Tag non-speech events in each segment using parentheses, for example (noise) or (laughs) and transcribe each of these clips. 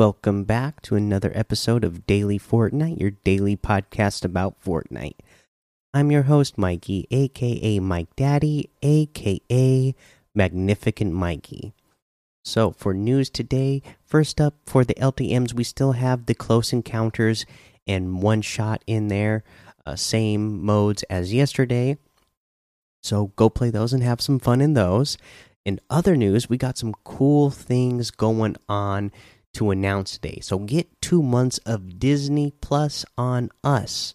Welcome back to another episode of Daily Fortnite, your daily podcast about Fortnite. I'm your host, Mikey, aka Mike Daddy, aka Magnificent Mikey. So, for news today, first up for the LTMs, we still have the close encounters and one shot in there, uh, same modes as yesterday. So, go play those and have some fun in those. In other news, we got some cool things going on to announce today. So get two months of Disney Plus on us.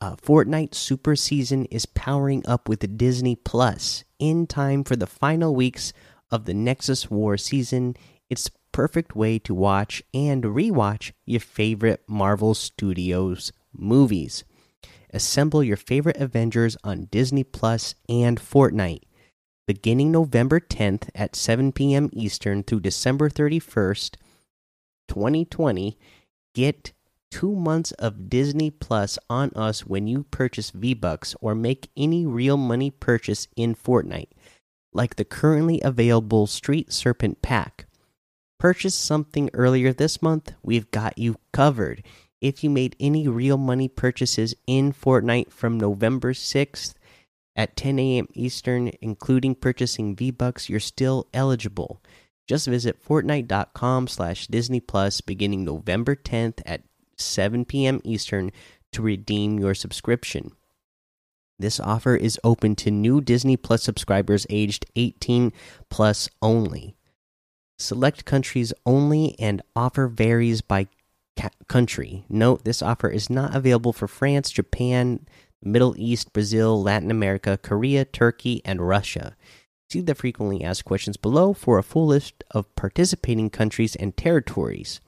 Uh, Fortnite Super Season is powering up with Disney Plus in time for the final weeks of the Nexus War season. It's perfect way to watch and rewatch your favorite Marvel Studios movies. Assemble your favorite Avengers on Disney Plus and Fortnite beginning November 10th at 7 p.m. Eastern through December 31st, 2020. Get two months of Disney Plus on us when you purchase V Bucks or make any real money purchase in Fortnite, like the currently available Street Serpent Pack. Purchase something earlier this month, we've got you covered. If you made any real money purchases in Fortnite from November 6th at 10 a.m. Eastern, including purchasing V-Bucks, you're still eligible. Just visit Fortnite.com slash Disney Plus beginning November 10th at 7 p.m. Eastern to redeem your subscription. This offer is open to new Disney Plus subscribers aged 18 plus only. Select countries only and offer varies by country. Note this offer is not available for France, Japan, Middle East, Brazil, Latin America, Korea, Turkey, and Russia. See the frequently asked questions below for a full list of participating countries and territories.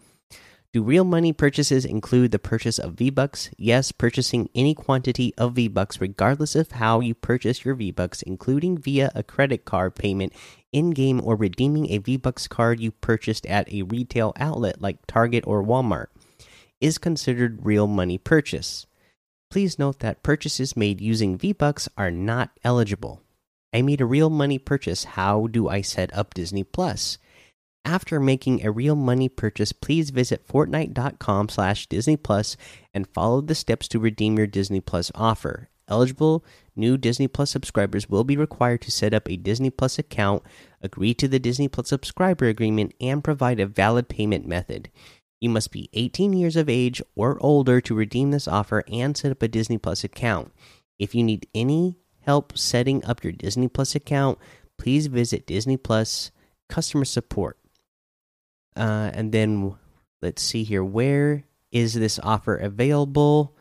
Do real money purchases include the purchase of V-Bucks? Yes, purchasing any quantity of V-Bucks regardless of how you purchase your V-Bucks, including via a credit card payment in-game or redeeming a V-Bucks card you purchased at a retail outlet like Target or Walmart, is considered real money purchase. Please note that purchases made using V-Bucks are not eligible. I made a real money purchase. How do I set up Disney Plus? After making a real money purchase, please visit fortnite.com slash Disney Plus and follow the steps to redeem your Disney Plus offer. Eligible new Disney Plus subscribers will be required to set up a Disney Plus account, agree to the Disney Plus subscriber agreement, and provide a valid payment method. You must be 18 years of age or older to redeem this offer and set up a Disney Plus account. If you need any help setting up your Disney Plus account, please visit Disney Plus customer support. Uh, and then let's see here. Where is this offer available?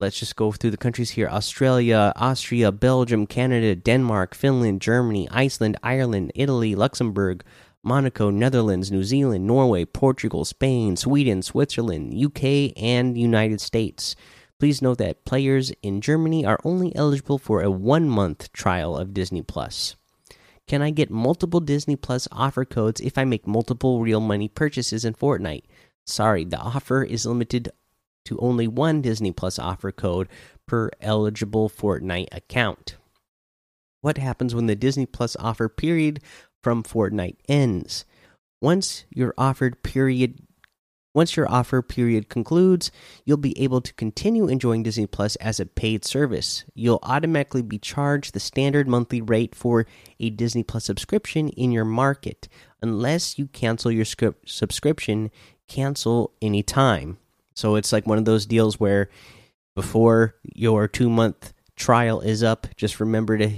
Let's just go through the countries here Australia, Austria, Belgium, Canada, Denmark, Finland, Germany, Iceland, Ireland, Italy, Luxembourg, Monaco, Netherlands, New Zealand, Norway, Portugal, Spain, Sweden, Switzerland, UK, and United States. Please note that players in Germany are only eligible for a one month trial of Disney Plus. Can I get multiple Disney Plus offer codes if I make multiple real money purchases in Fortnite? Sorry, the offer is limited to only one Disney Plus offer code per eligible Fortnite account. What happens when the Disney Plus offer period from Fortnite ends. Once your offered period once your offer period concludes, you'll be able to continue enjoying Disney Plus as a paid service. You'll automatically be charged the standard monthly rate for a Disney Plus subscription in your market. Unless you cancel your subscription, cancel anytime. So it's like one of those deals where before your 2 month trial is up, just remember to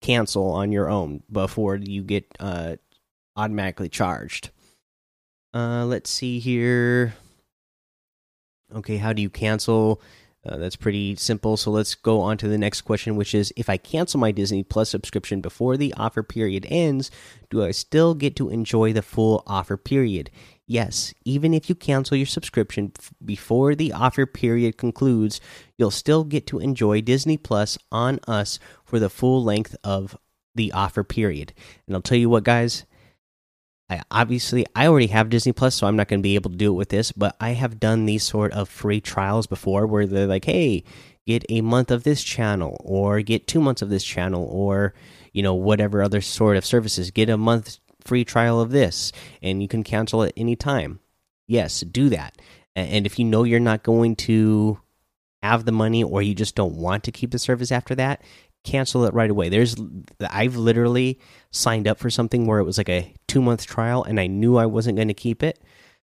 cancel on your own before you get uh, automatically charged. Uh, let's see here. Okay, how do you cancel? Uh, that's pretty simple. So let's go on to the next question, which is if I cancel my Disney Plus subscription before the offer period ends, do I still get to enjoy the full offer period? Yes, even if you cancel your subscription before the offer period concludes, you'll still get to enjoy Disney Plus on us for the full length of the offer period. And I'll tell you what, guys, I obviously I already have Disney Plus, so I'm not going to be able to do it with this, but I have done these sort of free trials before where they're like, "Hey, get a month of this channel or get 2 months of this channel or, you know, whatever other sort of services. Get a month free trial of this, and you can cancel at any time. Yes, do that. And if you know you're not going to have the money or you just don't want to keep the service after that, cancel it right away. There's I've literally signed up for something where it was like a 2 month trial and I knew I wasn't going to keep it.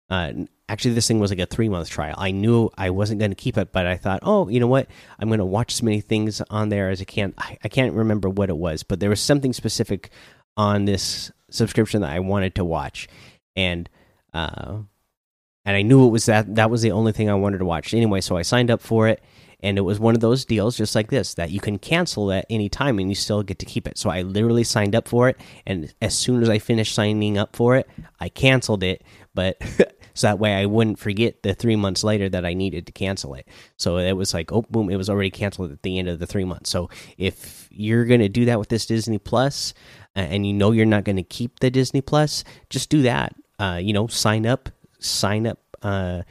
Uh, actually this thing was like a 3 month trial. I knew I wasn't going to keep it, but I thought, "Oh, you know what? I'm going to watch as many things on there as I can." I, I can't remember what it was, but there was something specific on this subscription that I wanted to watch. And uh and I knew it was that that was the only thing I wanted to watch anyway. So I signed up for it, and it was one of those deals just like this that you can cancel at any time and you still get to keep it. So I literally signed up for it, and as soon as I finished signing up for it, I canceled it. But (laughs) so that way I wouldn't forget the three months later that I needed to cancel it. So it was like, oh, boom, it was already canceled at the end of the three months. So if you're gonna do that with this Disney Plus, and you know you're not going to keep the Disney Plus, just do that. Uh, you know, sign up sign up, uh,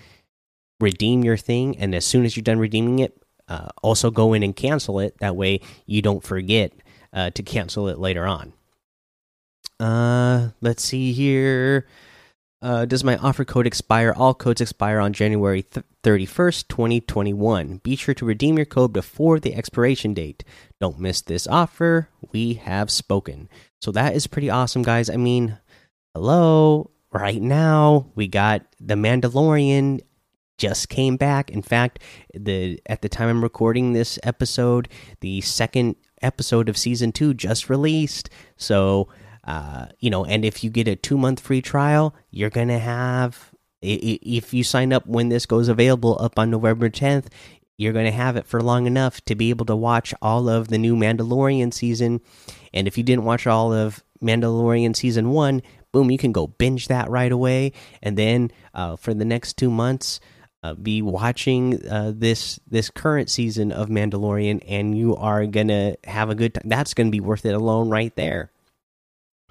redeem your thing, and as soon as you're done redeeming it, uh, also go in and cancel it. That way, you don't forget uh, to cancel it later on. Uh, let's see here. Uh, does my offer code expire? All codes expire on January 31st, 2021. Be sure to redeem your code before the expiration date. Don't miss this offer. We have spoken. So that is pretty awesome, guys. I mean, hello right now we got the Mandalorian just came back. In fact, the at the time I'm recording this episode, the second episode of season 2 just released. So, uh, you know, and if you get a 2 month free trial, you're to have if you sign up when this goes available up on November 10th, you're going to have it for long enough to be able to watch all of the new Mandalorian season. And if you didn't watch all of Mandalorian season 1, boom, you can go binge that right away, and then uh, for the next two months, uh, be watching uh, this this current season of Mandalorian, and you are gonna have a good time. That's gonna be worth it alone, right there.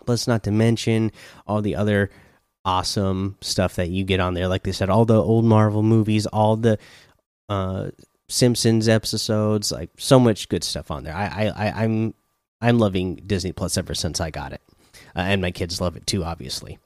Plus, not to mention all the other awesome stuff that you get on there. Like they said, all the old Marvel movies, all the uh, Simpsons episodes, like so much good stuff on there. I, I, I'm I'm loving Disney Plus ever since I got it uh, and my kids love it too, obviously.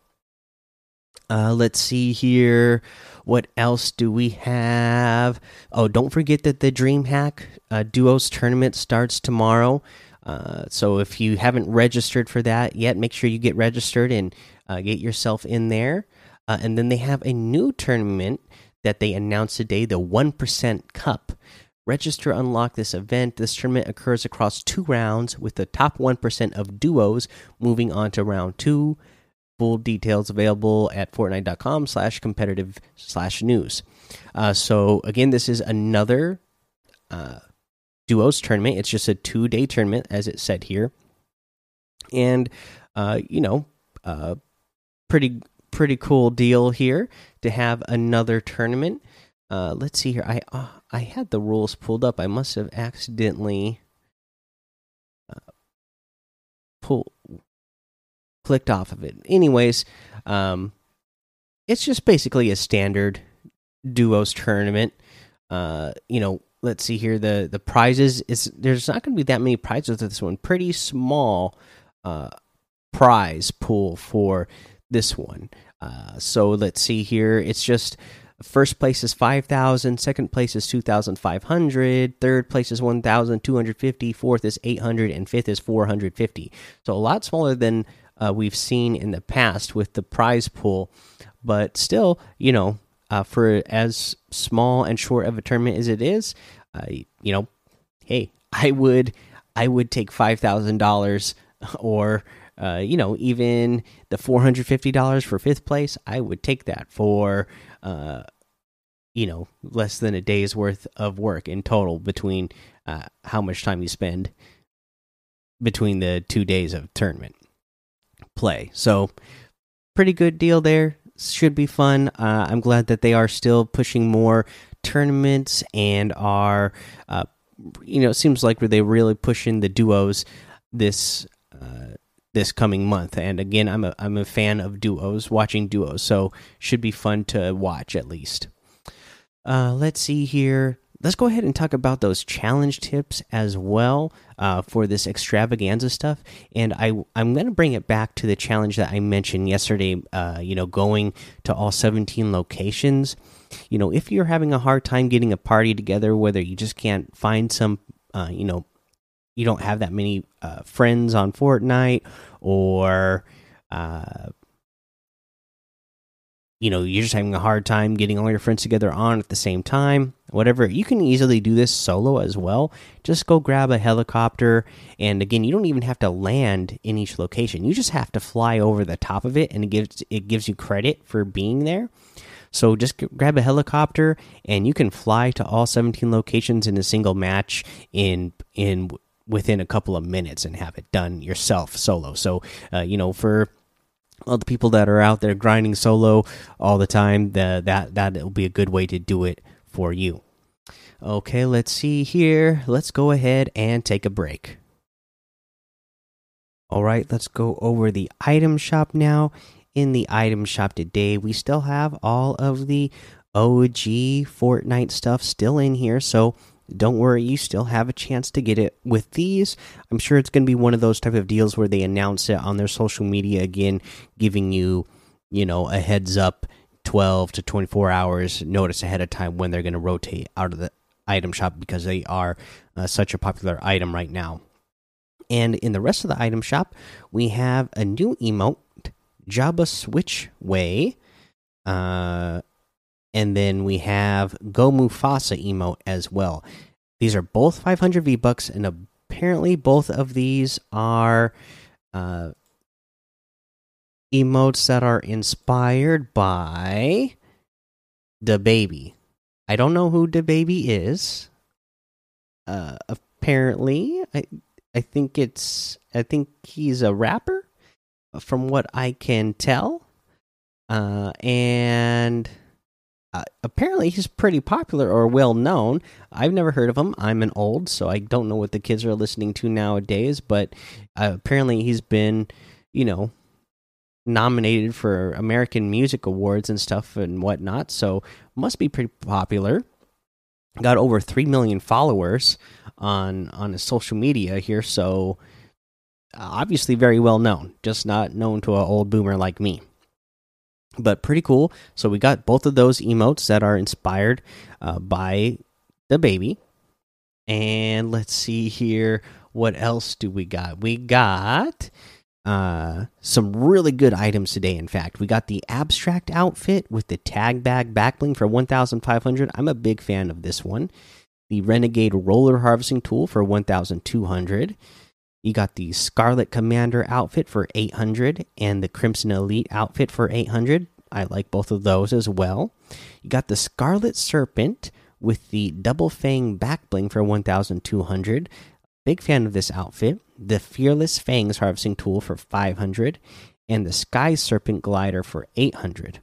Uh, let's see here. What else do we have? Oh, don't forget that the DreamHack uh, Duos tournament starts tomorrow. Uh, so if you haven't registered for that yet, make sure you get registered and uh, get yourself in there. Uh, and then they have a new tournament that they announced today, the One Percent Cup. Register unlock this event. This tournament occurs across two rounds, with the top 1% of duos moving on to round two. Full details available at Fortnite.com slash competitive slash news. Uh, so, again, this is another uh, duos tournament. It's just a two day tournament, as it said here. And, uh, you know, uh, pretty pretty cool deal here to have another tournament. Uh, let's see here. I uh, I had the rules pulled up. I must have accidentally uh, pull clicked off of it. Anyways, um, it's just basically a standard duos tournament. Uh, you know, let's see here. The the prizes is there's not going to be that many prizes with this one. Pretty small uh prize pool for this one. Uh, so let's see here. It's just First place is 5,000, second place is 2,500, third place is 1,250, fourth is 800, and fifth is 450. So a lot smaller than uh, we've seen in the past with the prize pool, but still, you know, uh, for as small and short of a tournament as it is, uh, you know, hey, I would, I would take five thousand dollars or. Uh, you know, even the four hundred fifty dollars for fifth place, I would take that for uh, you know, less than a day's worth of work in total between uh, how much time you spend between the two days of tournament play. So, pretty good deal there. Should be fun. Uh, I'm glad that they are still pushing more tournaments and are, uh, you know, it seems like they really pushing the duos this uh, this coming month. And again, I'm a I'm a fan of duos, watching duos, so should be fun to watch at least. Uh, let's see here. Let's go ahead and talk about those challenge tips as well uh, for this extravaganza stuff. And I I'm going to bring it back to the challenge that I mentioned yesterday. Uh, you know, going to all 17 locations. You know, if you're having a hard time getting a party together, whether you just can't find some, uh, you know, you don't have that many uh, friends on Fortnite, or uh, you know you're just having a hard time getting all your friends together on at the same time whatever you can easily do this solo as well. Just go grab a helicopter and again you don't even have to land in each location. You just have to fly over the top of it and it gives it gives you credit for being there. So just grab a helicopter and you can fly to all 17 locations in a single match in in within a couple of minutes and have it done yourself solo. So uh, you know for all the people that are out there grinding solo all the time, the, that that will be a good way to do it for you. Okay, let's see here. Let's go ahead and take a break. All right, let's go over the item shop now. In the item shop today, we still have all of the OG Fortnite stuff still in here. So don't worry you still have a chance to get it with these. I'm sure it's going to be one of those type of deals where they announce it on their social media again giving you you know a heads up 12 to 24 hours notice ahead of time when they're going to rotate out of the item shop because they are uh, such a popular item right now. And in the rest of the item shop we have a new emote jabba switch way uh and then we have Go Mufasa emote as well. These are both 500 V bucks, and apparently both of these are uh, emotes that are inspired by DaBaby. I don't know who DaBaby is. Uh, apparently, I I think it's I think he's a rapper, from what I can tell. Uh, and uh, apparently he's pretty popular or well known. I've never heard of him. I'm an old, so I don't know what the kids are listening to nowadays. But uh, apparently he's been, you know, nominated for American Music Awards and stuff and whatnot. So must be pretty popular. Got over three million followers on on his social media here, so obviously very well known. Just not known to an old boomer like me but pretty cool. So we got both of those emotes that are inspired uh, by DaBaby. And let's see here. What else do we got? We got uh, some really good items today. In fact, we got the Abstrakt outfit with the tag bag backbling for 1,500. I'm a big fan of this one. The Renegade roller harvesting tool for 1,200. You got the Scarlet Commander outfit for 800 and the Crimson Elite outfit for 800. I like both of those as well. You got the Scarlet Serpent with the Double Fang back bling for 1200. Big fan of this outfit. The Fearless Fangs harvesting tool for 500 and the Sky Serpent glider for 800.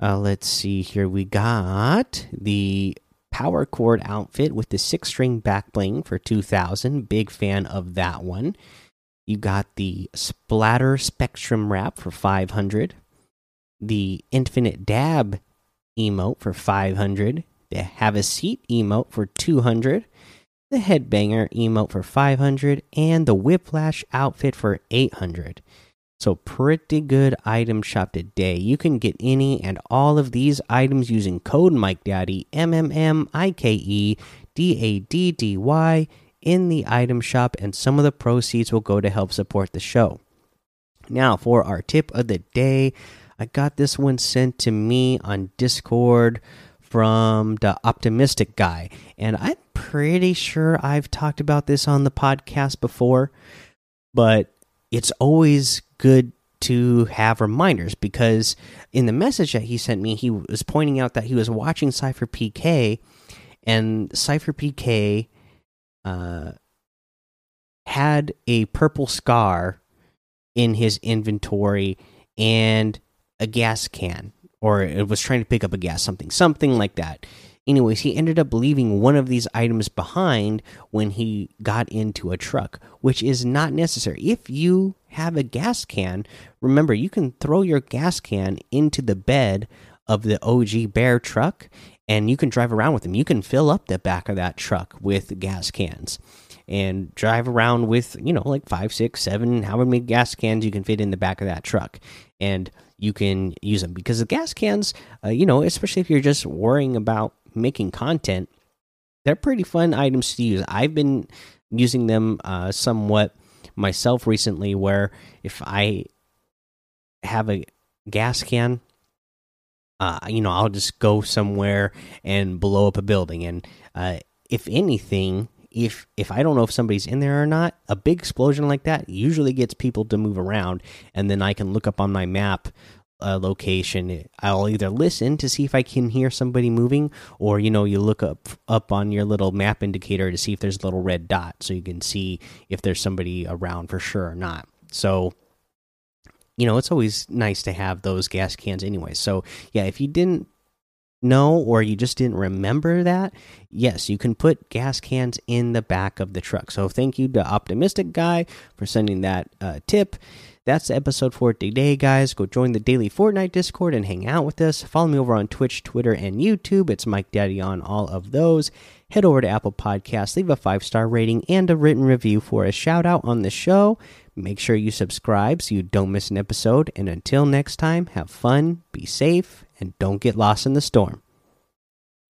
Uh, let's see here. We got the Power Chord outfit with the six string back bling for 2000 big fan of that one. You got the splatter spectrum wrap for 500 the infinite dab emote for 500 the have a seat emote for 200 the headbanger emote for 500 and the whiplash outfit for 800 so, pretty good item shop today. You can get any and all of these items using code Mike Daddy M M M I K E D A D D Y in the item shop, and some of the proceeds will go to help support the show. Now, for our tip of the day, I got this one sent to me on Discord from the optimistic guy, and I'm pretty sure I've talked about this on the podcast before, but it's always good to have reminders because in the message that he sent me, he was pointing out that he was watching SypherPK, and SypherPK uh, had a purple scar in his inventory and a gas can, or it was trying to pick up a gas something, something like that. Anyways, he ended up leaving one of these items behind when he got into a truck, which is not necessary. If you have a gas can, remember you can throw your gas can into the bed of the OG Bear truck, and you can drive around with them. You can fill up the back of that truck with gas cans and drive around with you know like five, six, seven, however many gas cans you can fit in the back of that truck, and you can use them because the gas cans, uh, you know, especially if you're just worrying about making content, they're pretty fun items to use. I've been using them uh, somewhat myself recently, where if I have a gas can uh, you know, I'll just go somewhere and blow up a building. And uh, if anything, if if I don't know if somebody's in there or not, a big explosion like that usually gets people to move around, and then I can look up on my map uh, location. I'll either listen to see if I can hear somebody moving, or you know, you look up up on your little map indicator to see if there's a little red dot, so you can see if there's somebody around for sure or not. So you know, it's always nice to have those gas cans anyway. So, yeah, if you didn't know or you just didn't remember that, yes, you can put gas cans in the back of the truck. So, thank you to Optimistic Guy for sending that uh, tip. That's the episode for today, guys. Go join the daily Fortnite Discord and hang out with us. Follow me over on Twitch, Twitter, and YouTube. It's Mike Daddy on all of those. Head over to Apple Podcasts, leave a five star rating and a written review for a shout out on the show. Make sure you subscribe so you don't miss an episode. And until next time, have fun, be safe, and don't get lost in the storm.